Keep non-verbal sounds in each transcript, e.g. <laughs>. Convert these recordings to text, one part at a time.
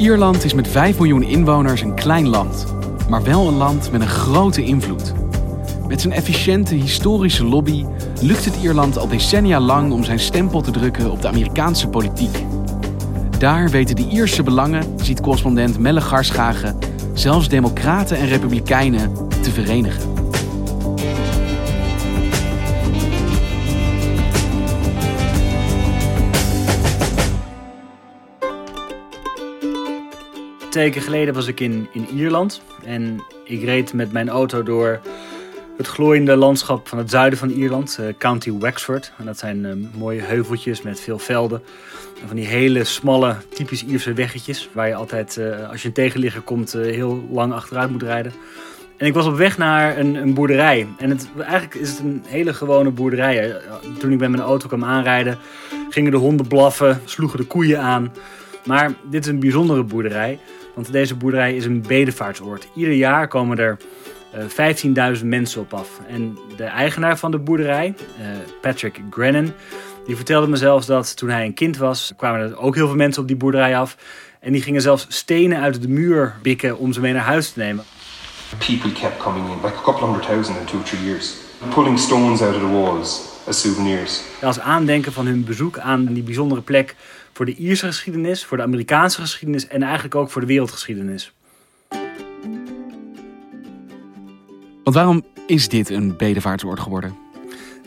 Ierland is met 5 miljoen inwoners een klein land, maar wel een land met een grote invloed. Met zijn efficiënte historische lobby lukt het Ierland al decennia lang om zijn stempel te drukken op de Amerikaanse politiek. Daar weten de Ierse belangen, ziet correspondent Melle Garschagen, zelfs democraten en republikeinen te verenigen. Twee weken geleden was ik in, in Ierland en ik reed met mijn auto door het glooiende landschap van het zuiden van Ierland, eh, County Wexford. En dat zijn eh, mooie heuveltjes met veel velden. En van die hele smalle, typisch Ierse weggetjes, waar je altijd, eh, als je een tegenligger komt, heel lang achteruit moet rijden. En ik was op weg naar een, een boerderij. En het, eigenlijk is het een hele gewone boerderij. Toen ik met mijn auto kwam aanrijden, gingen de honden blaffen, sloegen de koeien aan. Maar dit is een bijzondere boerderij, want deze boerderij is een bedevaartsoord. Ieder jaar komen er eh, 15.000 mensen op af. En de eigenaar van de boerderij, eh, Patrick Grennan, die vertelde me zelfs dat toen hij een kind was, kwamen er ook heel veel mensen op die boerderij af. En die gingen zelfs stenen uit de muur bikken om ze mee naar huis te nemen. people kept coming in, like a couple hundred thousand in two, three years, pulling stones out of the walls as souvenirs. Als aandenken van hun bezoek aan die bijzondere plek voor de Ierse geschiedenis, voor de Amerikaanse geschiedenis en eigenlijk ook voor de wereldgeschiedenis. Want waarom is dit een bedevaartsoord geworden?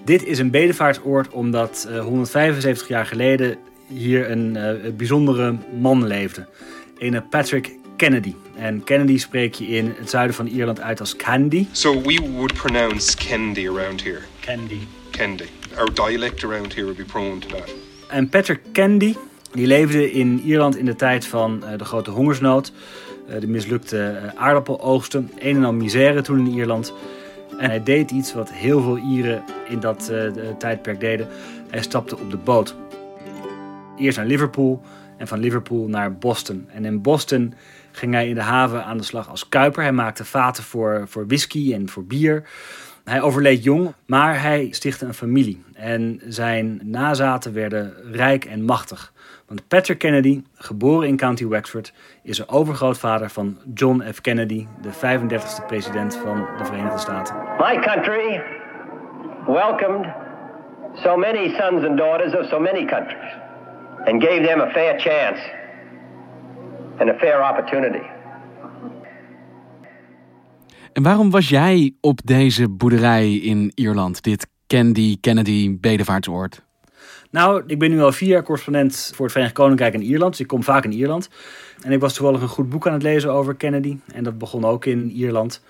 Dit is een bedevaartsoord omdat eh, 175 jaar geleden hier een eh, bijzondere man leefde. Een Patrick Kennedy. En Kennedy spreek je in het zuiden van Ierland uit als Candy. So we would pronounce Kendi around here. Candy. Kendi. Our dialect around here would be prone to that. En Patrick Candy, die leefde in Ierland in de tijd van eh, de grote hongersnood. eh, de mislukte eh, aardappeloogsten. Een en al misère toen in Ierland. En hij deed iets wat heel veel Ieren in dat tijdperk deden. Hij stapte op de boot. Eerst naar Liverpool en van Liverpool naar Boston. En in Boston ging hij in de haven aan de slag als kuiper. Hij maakte vaten voor, voor whisky en voor bier. Hij overleed jong, maar hij stichtte een familie. En zijn nazaten werden rijk en machtig. Want Patrick Kennedy, geboren in County Wexford, is een overgrootvader van John F. Kennedy, de 35e president van de Verenigde Staten. My country welcomed so many sons and daughters of so many countries and gave them a fair chance and a fair opportunity. En waarom was jij op deze boerderij in Ierland, dit Candy Kennedy bedevaartsoord? Nou, ik ben nu al vier jaar correspondent voor het Verenigd Koninkrijk en Ierland. Dus ik kom vaak in Ierland. En ik was toevallig een goed boek aan het lezen over Kennedy. En dat begon ook in Ierland.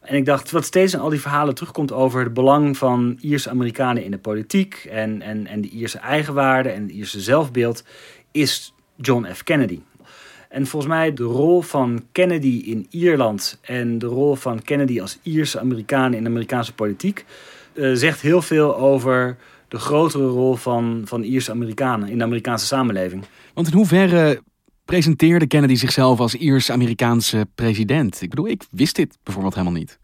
En ik dacht, wat steeds in al die verhalen terugkomt over het belang van Ierse Amerikanen in de politiek. En, en, en de Ierse eigenwaarde en het Ierse zelfbeeld, is John F. Kennedy. En volgens mij de rol van Kennedy in Ierland en de rol van Kennedy als Ierse Amerikaan in de Amerikaanse politiek eh, zegt heel veel over de grotere rol van, van Ierse Amerikanen in de Amerikaanse samenleving. Want in hoeverre presenteerde Kennedy zichzelf als Iers-Amerikaanse president? Ik bedoel, ik wist dit bijvoorbeeld helemaal niet.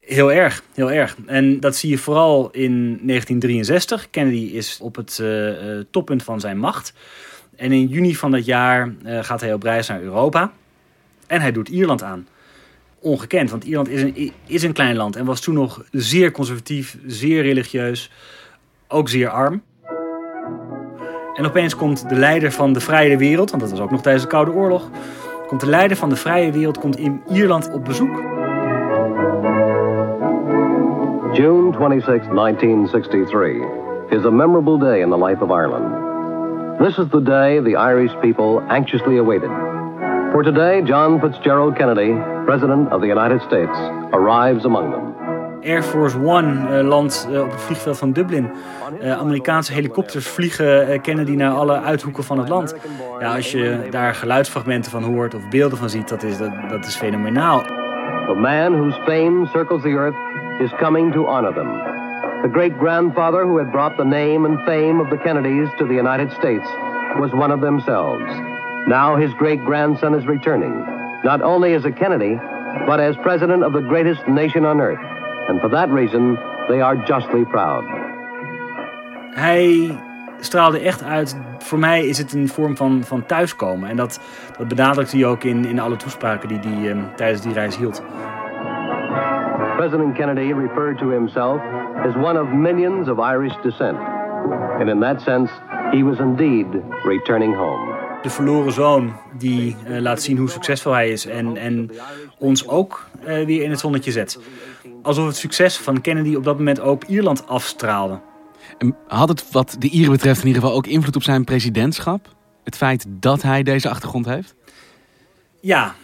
Heel erg, heel erg. En dat zie je vooral in 1963. Kennedy is op het eh, eh, toppunt van zijn macht. En in juni van dat jaar eh, gaat hij op reis naar Europa. En hij doet Ierland aan. Ongekend, want Ierland is een, is een klein land en was toen nog zeer conservatief, zeer religieus, ook zeer arm. En opeens komt de leider van de vrije wereld, want dat was ook nog tijdens de Koude Oorlog, komt de leider van de vrije wereld komt in Ierland op bezoek. June 26, 1963 is a memorable day in the life of Ireland. This is the day the Irish people anxiously awaited. For today, John Fitzgerald Kennedy, President of the United States, arrives among them. Air Force One uh, landt uh, op het vliegveld van Dublin. Uh, Amerikaanse helikopters vliegen Kennedy naar alle uithoeken van het land. Ja, als je daar geluidsfragmenten van hoort of beelden van ziet, dat is, dat, dat is fenomenaal. The man whose fame circles the earth is coming to honor them. The great grandfather who had brought the name and fame of the Kennedys to the United States was one of themselves. Now his great grandson is returning, not only as a Kennedy, but as president of the greatest nation on earth. And for that reason, they are justly proud. Hij straalde echt uit. Voor mij is het een vorm van, van thuiskomen. En dat, dat benadrukt hij ook in, in alle toespraken die hij um, tijdens die reis hield. President Kennedy referred to himself as one of millions of Irish descent. And in that sense, he was indeed returning home. De verloren zoon die uh, laat zien hoe succesvol hij is en, en ons ook uh, weer in het zonnetje zet. Alsof het succes van Kennedy op dat moment ook Ierland afstraalde. En had het wat de Ieren betreft in ieder geval ook invloed op zijn presidentschap? Het feit dat hij deze achtergrond heeft? Ja,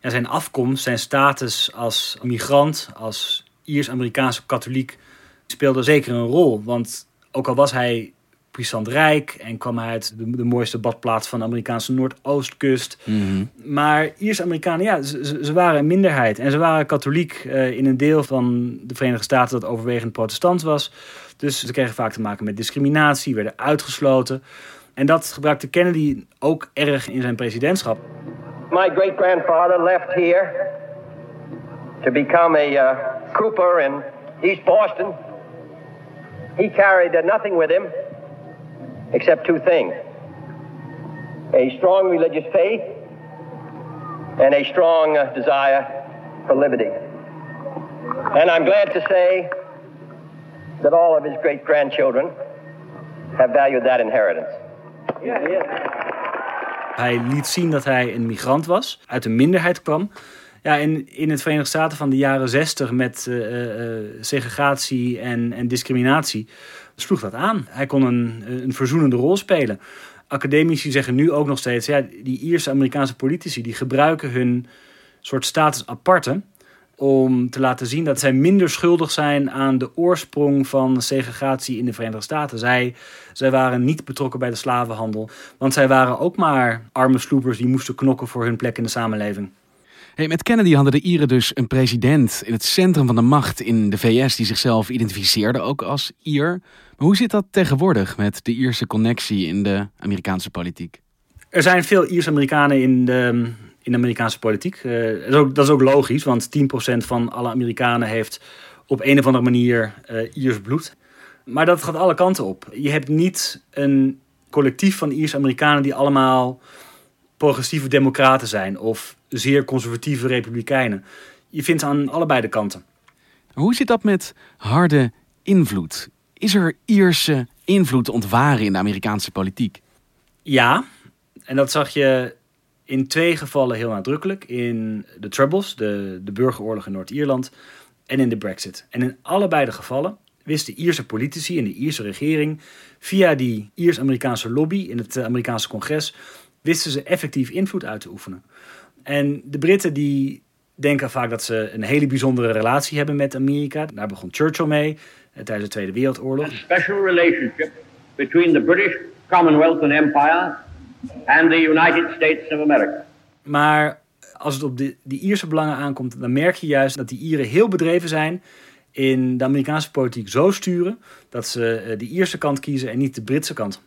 en zijn afkomst, zijn status als migrant, als Iers-Amerikaanse katholiek, speelde zeker een rol. Want ook al was hij puissant rijk en kwam hij uit de, de mooiste badplaats van de Amerikaanse Noordoostkust. Mm Maar Iers-Amerikanen, ja, ze, ze, waren een minderheid. En ze waren katholiek uh, in een deel van de Verenigde Staten dat overwegend protestant was. Dus ze kregen vaak te maken met discriminatie, werden uitgesloten. En dat gebruikte Kennedy ook erg in zijn presidentschap. My great grandfather left here to become a uh, cooper in East Boston. He carried uh, nothing with him except two things a strong religious faith and a strong uh, desire for liberty. And I'm glad to say that all of his great grandchildren have valued that inheritance. Yeah, yeah. Hij liet zien dat hij een migrant was, uit een minderheid kwam. Ja, in, in het Verenigde Staten van de jaren 60 met uh, uh, segregatie en, en discriminatie sloeg dat aan. Hij kon een, een verzoenende rol spelen. Academici zeggen nu ook nog steeds, ja, die Ierse Amerikaanse politici die gebruiken hun soort status aparte om te laten zien dat zij minder schuldig zijn aan de oorsprong van segregatie in de Verenigde Staten. Zij, zij waren niet betrokken bij de slavenhandel, want zij waren ook maar arme sloepers die moesten knokken voor hun plek in de samenleving. Hey, met Kennedy hadden de Ieren dus een president in het centrum van de macht in de VS die zichzelf identificeerde ook als Ier. Maar hoe zit dat tegenwoordig met de Ierse connectie in de Amerikaanse politiek? Er zijn veel Iers-Amerikanen in de, in de Amerikaanse politiek. Uh, dat, is ook, dat, is ook, logisch, want 10% van alle Amerikanen heeft op een of andere manier uh, Iers bloed. Maar dat gaat alle kanten op. Je hebt niet een collectief van Iers-Amerikanen die allemaal progressieve democraten zijn of zeer conservatieve republikeinen. Je vindt ze aan allebei de kanten. Hoe zit dat met harde invloed? Is er Ierse invloed te ontwaren in de Amerikaanse politiek? Ja, en dat zag je in twee gevallen heel nadrukkelijk. In de Troubles, de, de burgeroorlog in Noord-Ierland, en in de Brexit. En in allebei de gevallen wisten Ierse politici en de Ierse regering via die Iers-Amerikaanse lobby in het Amerikaanse congres wisten ze effectief invloed uit te oefenen. En de Britten die denken vaak dat ze een hele bijzondere relatie hebben met Amerika. Daar begon Churchill mee eh, tijdens de Tweede Wereldoorlog. A special relationship between the British Commonwealth and Empire and the United States of America. Maar als het op de, die Ierse belangen aankomt, dan merk je juist dat die Ieren heel bedreven zijn in de Amerikaanse politiek zo sturen dat ze eh, de Ierse kant kiezen en niet de Britse kant.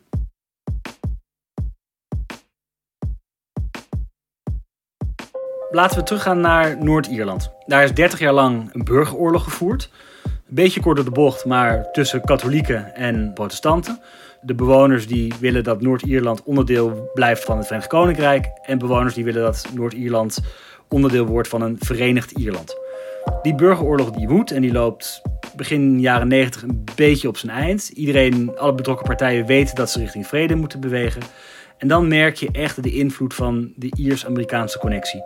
Laten we teruggaan naar Noord-Ierland. Daar is 30 jaar lang een burgeroorlog gevoerd. Een beetje kort door de bocht, maar tussen katholieken en protestanten. De bewoners die willen dat Noord-Ierland onderdeel blijft van het Verenigd Koninkrijk. En bewoners die willen dat Noord-Ierland onderdeel wordt van een Verenigd Ierland. Die burgeroorlog die woedt en die loopt begin jaren 90 een beetje op zijn eind. Iedereen, alle betrokken partijen weten dat ze richting vrede moeten bewegen. En dan merk je echt de invloed van de Iers-Amerikaanse connectie.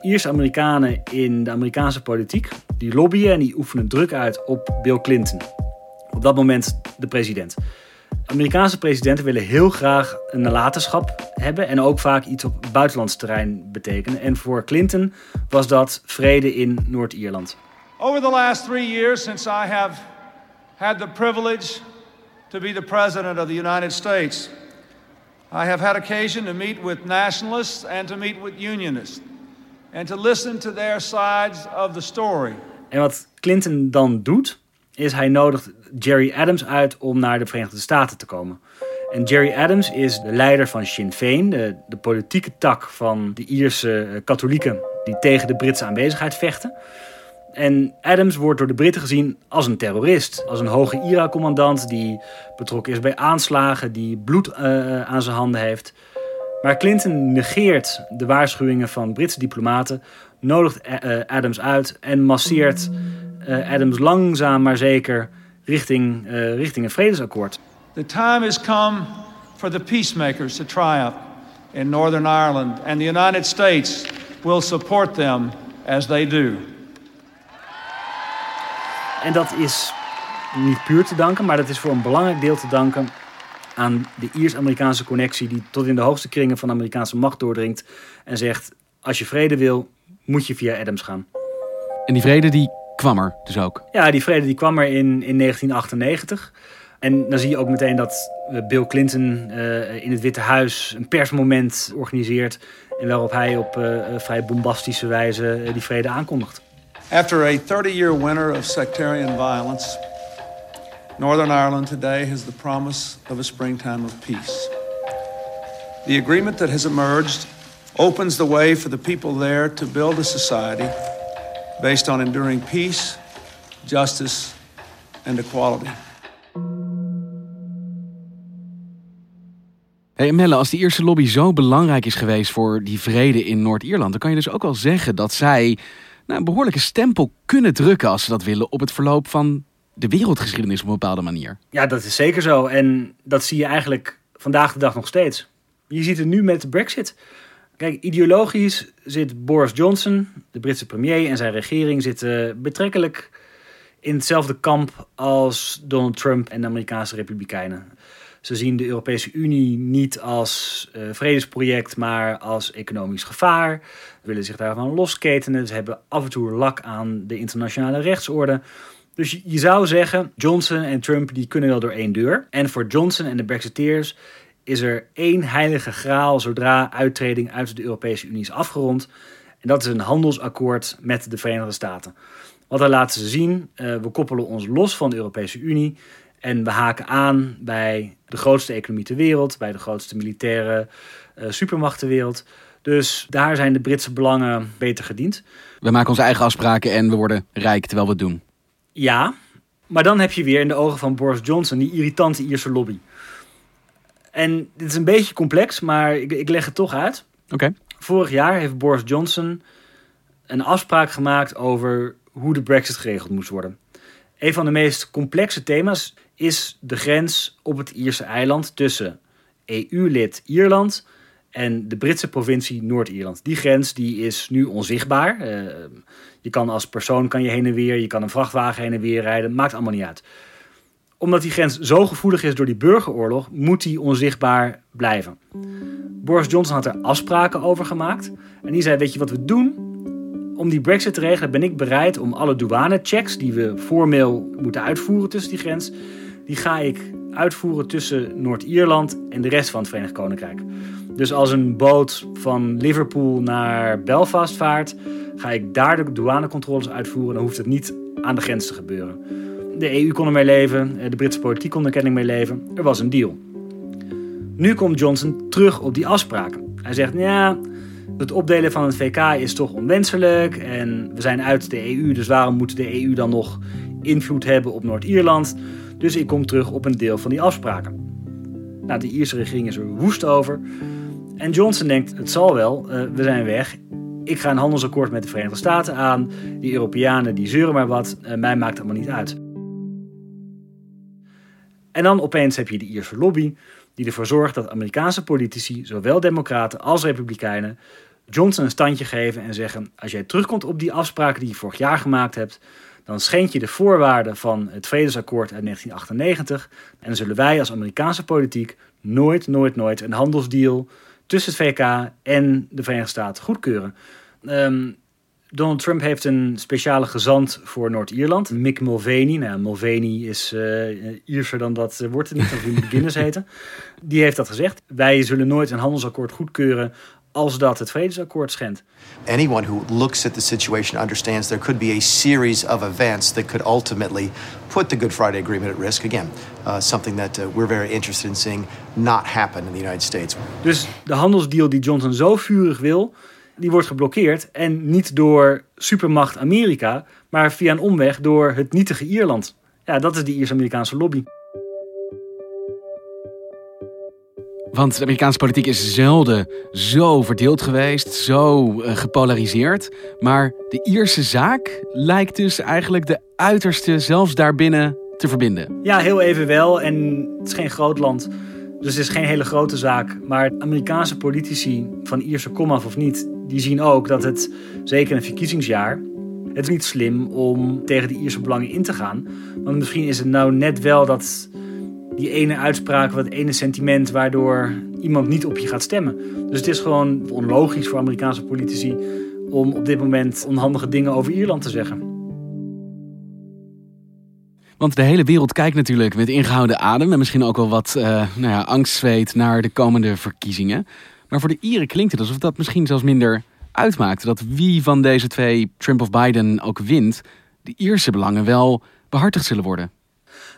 Iers-Amerikanen in de Amerikaanse politiek, die lobbyen en die oefenen druk uit op Bill Clinton. Op dat moment de president. Amerikaanse presidenten willen heel graag een nalatenschap hebben en ook vaak iets op buitenlands terrein betekenen. En voor Clinton was dat vrede in Noord-Ierland. Over the last three years, since I have had the privilege to be the President of the United States, I have had occasion to meet with nationalists and to meet with unionists and to listen to their sides of the story. En wat Clinton dan doet, is hij nodigt Jerry Adams uit om naar de Verenigde Staten te komen. En Jerry Adams is de leider van Sinn Féin, de, de politieke tak van de Ierse eh, katholieken die tegen de Britse aanwezigheid vechten. En Adams wordt door de Britten gezien als een terrorist, als een hoge IRA-commandant die betrokken is bij aanslagen, die bloed uh, aan zijn handen heeft. Maar Clinton negeert de waarschuwingen van Britse diplomaten, nodigt uh, Adams uit en masseert Adams langzaam maar zeker richting, richting een vredesakkoord. The time has come for the peacemakers to triumph in Northern Ireland, and the United States will support them as they do. En dat is niet puur te danken, maar dat is voor een belangrijk deel te danken aan de Iers-Amerikaanse connectie die tot in de hoogste kringen van de Amerikaanse macht doordringt en zegt: als je vrede wil, moet je via Adams gaan. En die vrede die kwam er dus ook? Ja, die vrede die kwam er in, in 1998. En dan zie je ook meteen dat Bill Clinton uh, in het Witte Huis een persmoment organiseert. En waarop hij op uh, vrij bombastische wijze die vrede aankondigt. After a 30-year winter of sectarian violence, Northern Ireland today has the promise of a springtime of peace. The agreement that has emerged opens the way for the people there to build a society based on enduring peace, justice, and equality. Hey Melle, als die eerste lobby zo belangrijk is geweest voor die vrede in Noord-Ierland, dan kan je dus ook wel zeggen dat zij nou, een behoorlijke stempel kunnen drukken als ze dat willen op het verloop van de wereldgeschiedenis op een bepaalde manier. Ja, dat is zeker zo. En dat zie je eigenlijk vandaag de dag nog steeds. Je ziet het nu met de Brexit. Kijk, ideologisch zit Boris Johnson, de Britse premier en zijn regering zitten betrekkelijk in hetzelfde kamp als Donald Trump en de Amerikaanse Republikeinen. Ze zien de Europese Unie niet als uh, vredesproject, maar als economisch gevaar. Ze willen zich daarvan losketenen. Ze hebben af en toe lak aan de internationale rechtsorde. Dus je zou zeggen, Johnson en Trump die kunnen wel door één deur. En voor Johnson en de Brexiteers is er één heilige graal zodra uittreding uit de Europese Unie is afgerond. En dat is een handelsakkoord met de Verenigde Staten. Wat dan laten ze zien, uh, we koppelen ons los van de Europese Unie en we haken aan bij de grootste economie ter wereld, bij de grootste militaire uh, supermacht ter wereld. Dus daar zijn de Britse belangen beter gediend. We maken onze eigen afspraken en we worden rijk terwijl we het doen. Ja, maar dan heb je weer in de ogen van Boris Johnson die irritante Ierse lobby. En dit is een beetje complex, maar ik, ik leg het toch uit. Oké. Vorig jaar heeft Boris Johnson een afspraak gemaakt over hoe de Brexit geregeld moest worden. Een van de meest complexe thema's is de grens op het Ierse eiland tussen EU-lid Ierland en de Britse provincie Noord-Ierland. Die grens die is nu onzichtbaar. Uh, je kan als persoon kan je heen en weer, je kan een vrachtwagen heen en weer rijden, maakt allemaal niet uit. Omdat die grens zo gevoelig is door die burgeroorlog, moet die onzichtbaar blijven. Boris Johnson had er afspraken over gemaakt. En die zei: Weet je wat we doen? Om die Brexit te regelen ben ik bereid om alle douanechecks die we formeel moeten uitvoeren tussen die grens, die ga ik uitvoeren tussen Noord-Ierland en de rest van het Verenigd Koninkrijk. Dus als een boot van Liverpool naar Belfast vaart, ga ik daar de douanecontroles uitvoeren. Dan hoeft het niet aan de grens te gebeuren. De EU kon ermee leven, de Britse politiek kon er kenning mee leven. Er was een deal. Nu komt Johnson terug op die afspraken. Hij zegt, ja, het opdelen van het VK is toch onwenselijk en we zijn uit de EU, dus waarom moet de EU dan nog invloed hebben op Noord-Ierland? Dus ik kom terug op een deel van die afspraken. Nou, de Ierse regering is er woest over. En Johnson denkt, het zal wel, uh, we zijn weg. Ik ga een handelsakkoord met de Verenigde Staten aan. Die Europeanen die zeuren maar wat, uh, mij maakt allemaal niet uit. En dan opeens heb je de Ierse lobby, die ervoor zorgt dat Amerikaanse politici, zowel democraten als republikeinen, Johnson een standje geven en zeggen: als jij terugkomt op die afspraken die je vorig jaar gemaakt hebt, dan schend je de voorwaarden van het Vredesakkoord uit 1998 en dan zullen wij als Amerikaanse politiek nooit, nooit, nooit een handelsdeal tussen het VK en de Verenigde Staten goedkeuren. Um, Donald Trump heeft een speciale gezant voor Noord-Ierland, Mick Mulvaney. Nou, Mulvaney is uh, Ierser dan dat uh, wordt het niet, of moet Guinness heten. <laughs> Die heeft dat gezegd. Wij zullen nooit een handelsakkoord goedkeuren als dat het vredesakkoord schendt. Anyone who looks at the situation understands there could be a series of events that could ultimately put the Good Friday Agreement at risk. Again, uh, something that uh, we're very interested in seeing not happen in the United States. Dus de handelsdeal die Johnson zo vurig wil, die wordt geblokkeerd. En niet door supermacht Amerika, maar via een omweg door het nietige Ierland. Ja, dat is die Iers-Amerikaanse lobby. Want de Amerikaanse politiek is zelden zo verdeeld geweest, zo uh, gepolariseerd. Maar de Ierse zaak lijkt dus eigenlijk de uiterste, zelfs daarbinnen, te verbinden. Ja, heel even wel. En het is geen groot land. Dus het is geen hele grote zaak. Maar Amerikaanse politici, van Ierse komaf of niet, die zien ook dat het, zeker in een verkiezingsjaar, het is niet slim om tegen de Ierse belangen in te gaan. Want misschien is het nou net wel dat die ene uitspraak, wat ene sentiment, waardoor iemand niet op je gaat stemmen. Dus het is gewoon onlogisch voor Amerikaanse politici om op dit moment onhandige dingen over Ierland te zeggen. Want de hele wereld kijkt natuurlijk met ingehouden adem en misschien ook wel wat uh, nou ja, angstzweet naar de komende verkiezingen. Maar voor de Ieren klinkt het alsof dat misschien zelfs minder uitmaakt. Dat wie van deze twee, Trump of Biden, ook wint, de Ierse belangen wel behartigd zullen worden.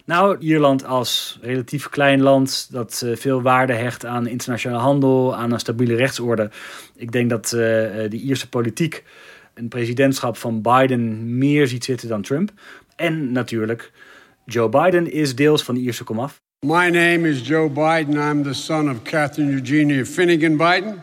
Nou, Ierland als relatief klein land dat uh, veel waarde hecht aan internationale handel, aan een stabiele rechtsorde. Ik denk dat uh, de Ierse politiek een presidentschap van Biden meer ziet zitten dan Trump. En natuurlijk, Joe Biden is deels van de Ierse komaf. My name is Joe Biden. I'm the son of Catherine Eugenia Finnegan Biden.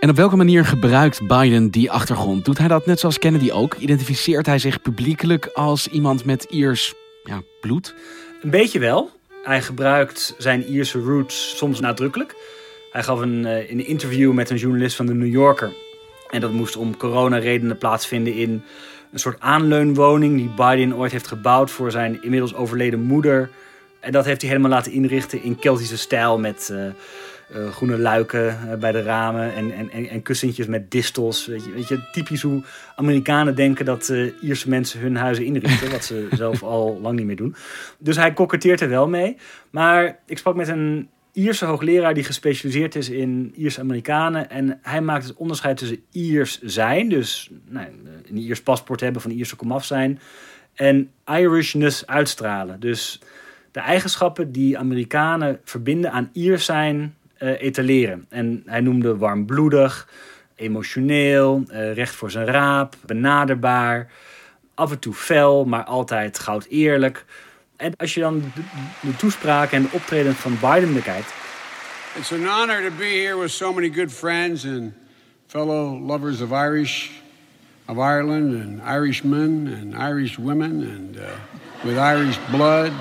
En op welke manier gebruikt Biden die achtergrond? Doet hij dat net zoals Kennedy ook? Identificeert hij zich publiekelijk als iemand met Iers ja, bloed? Een beetje wel. Hij gebruikt zijn Ierse roots soms nadrukkelijk. Hij gaf een, uh, een interview met een journalist van de New Yorker. En dat moest om coronaredenen plaatsvinden in een soort aanleunwoning die Biden ooit heeft gebouwd voor zijn inmiddels overleden moeder. En dat heeft hij helemaal laten inrichten in Keltische stijl met uh, uh, groene luiken uh, bij de ramen en, en, en, kussentjes met distels. Weet je, weet je, typisch hoe Amerikanen denken dat Ierse mensen hun huizen inrichten, wat ze <laughs> zelf al lang niet meer doen. Dus hij koketteert er wel mee. Maar ik sprak met een Ierse hoogleraar die gespecialiseerd is in Ierse Amerikanen. En hij maakt het onderscheid tussen Iers zijn, dus nou, een Iers paspoort hebben, van Ierse komaf zijn, en Irishness uitstralen. Dus de eigenschappen die Amerikanen verbinden aan Iers zijn, uh, etaleren. En hij noemde warmbloedig, emotioneel, uh, recht voor zijn raap, benaderbaar, af en toe fel, maar altijd goud eerlijk. En als je dan de, de toespraken en de optreden van Biden bekijkt. It's an honor to be here with so many good friends and fellow lovers of Irish, of Ireland, and Irishmen and Irish women, and uh, with Irish blood.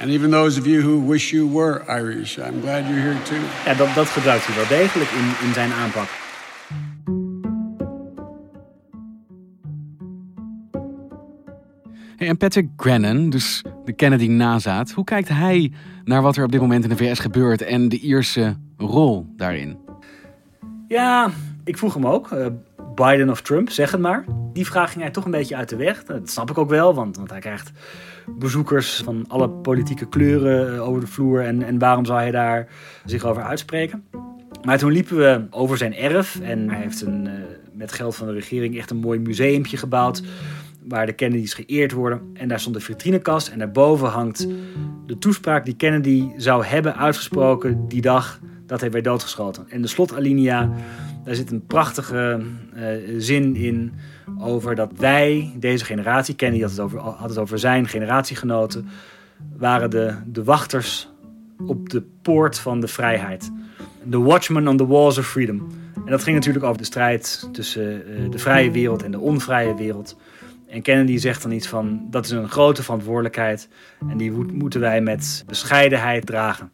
And even those of you who wish you were Irish, I'm glad you're here too. Ja, dat, dat gebruikt hij wel degelijk in, in zijn aanpak. En Patrick Grennan, dus de Kennedy-nazaat, hoe kijkt hij naar wat er op dit moment in de VS gebeurt en de Ierse rol daarin? Ja, ik vroeg hem ook. Uh, Biden of Trump, zeg het maar. Die vraag ging hij toch een beetje uit de weg. Dat snap ik ook wel, want, want hij krijgt bezoekers van alle politieke kleuren uh, over de vloer. En, en waarom zou hij daar zich over uitspreken? Maar toen liepen we over zijn erf en hij heeft een, uh, met geld van de regering echt een mooi museumpje gebouwd waar de Kennedys geëerd worden. En daar stond een vitrinekast en daarboven hangt de toespraak die Kennedy zou hebben uitgesproken die dag dat hij werd doodgeschoten. En de slotalinea, daar zit een prachtige uh, zin in over dat wij, deze generatie, Kennedy had het over, had het over zijn generatiegenoten, waren de, de wachters op de poort van de vrijheid. The watchmen on the walls of freedom. En dat ging natuurlijk over de strijd tussen uh, de vrije wereld en de onvrije wereld. En Kennedy zegt dan iets van: dat is een grote verantwoordelijkheid en die moeten wij met bescheidenheid dragen.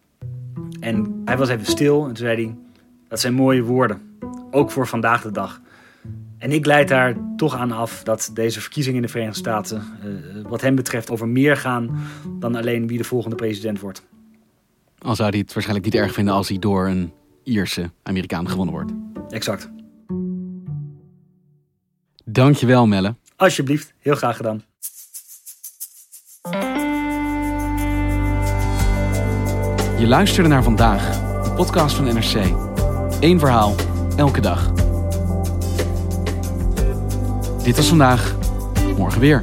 En hij was even stil en toen zei hij: dat zijn mooie woorden, ook voor vandaag de dag. En ik leid daar toch aan af dat deze verkiezingen in de Verenigde Staten, uh, wat hem betreft, over meer gaan dan alleen wie de volgende president wordt. Al zou hij het waarschijnlijk niet erg vinden als hij door een Ierse Amerikaan gewonnen wordt. Exact. Dankjewel, Melle. Alsjeblieft, heel graag gedaan. Je luisterde naar vandaag, podcast van NRC. Eén verhaal, elke dag. Dit was vandaag, morgen weer.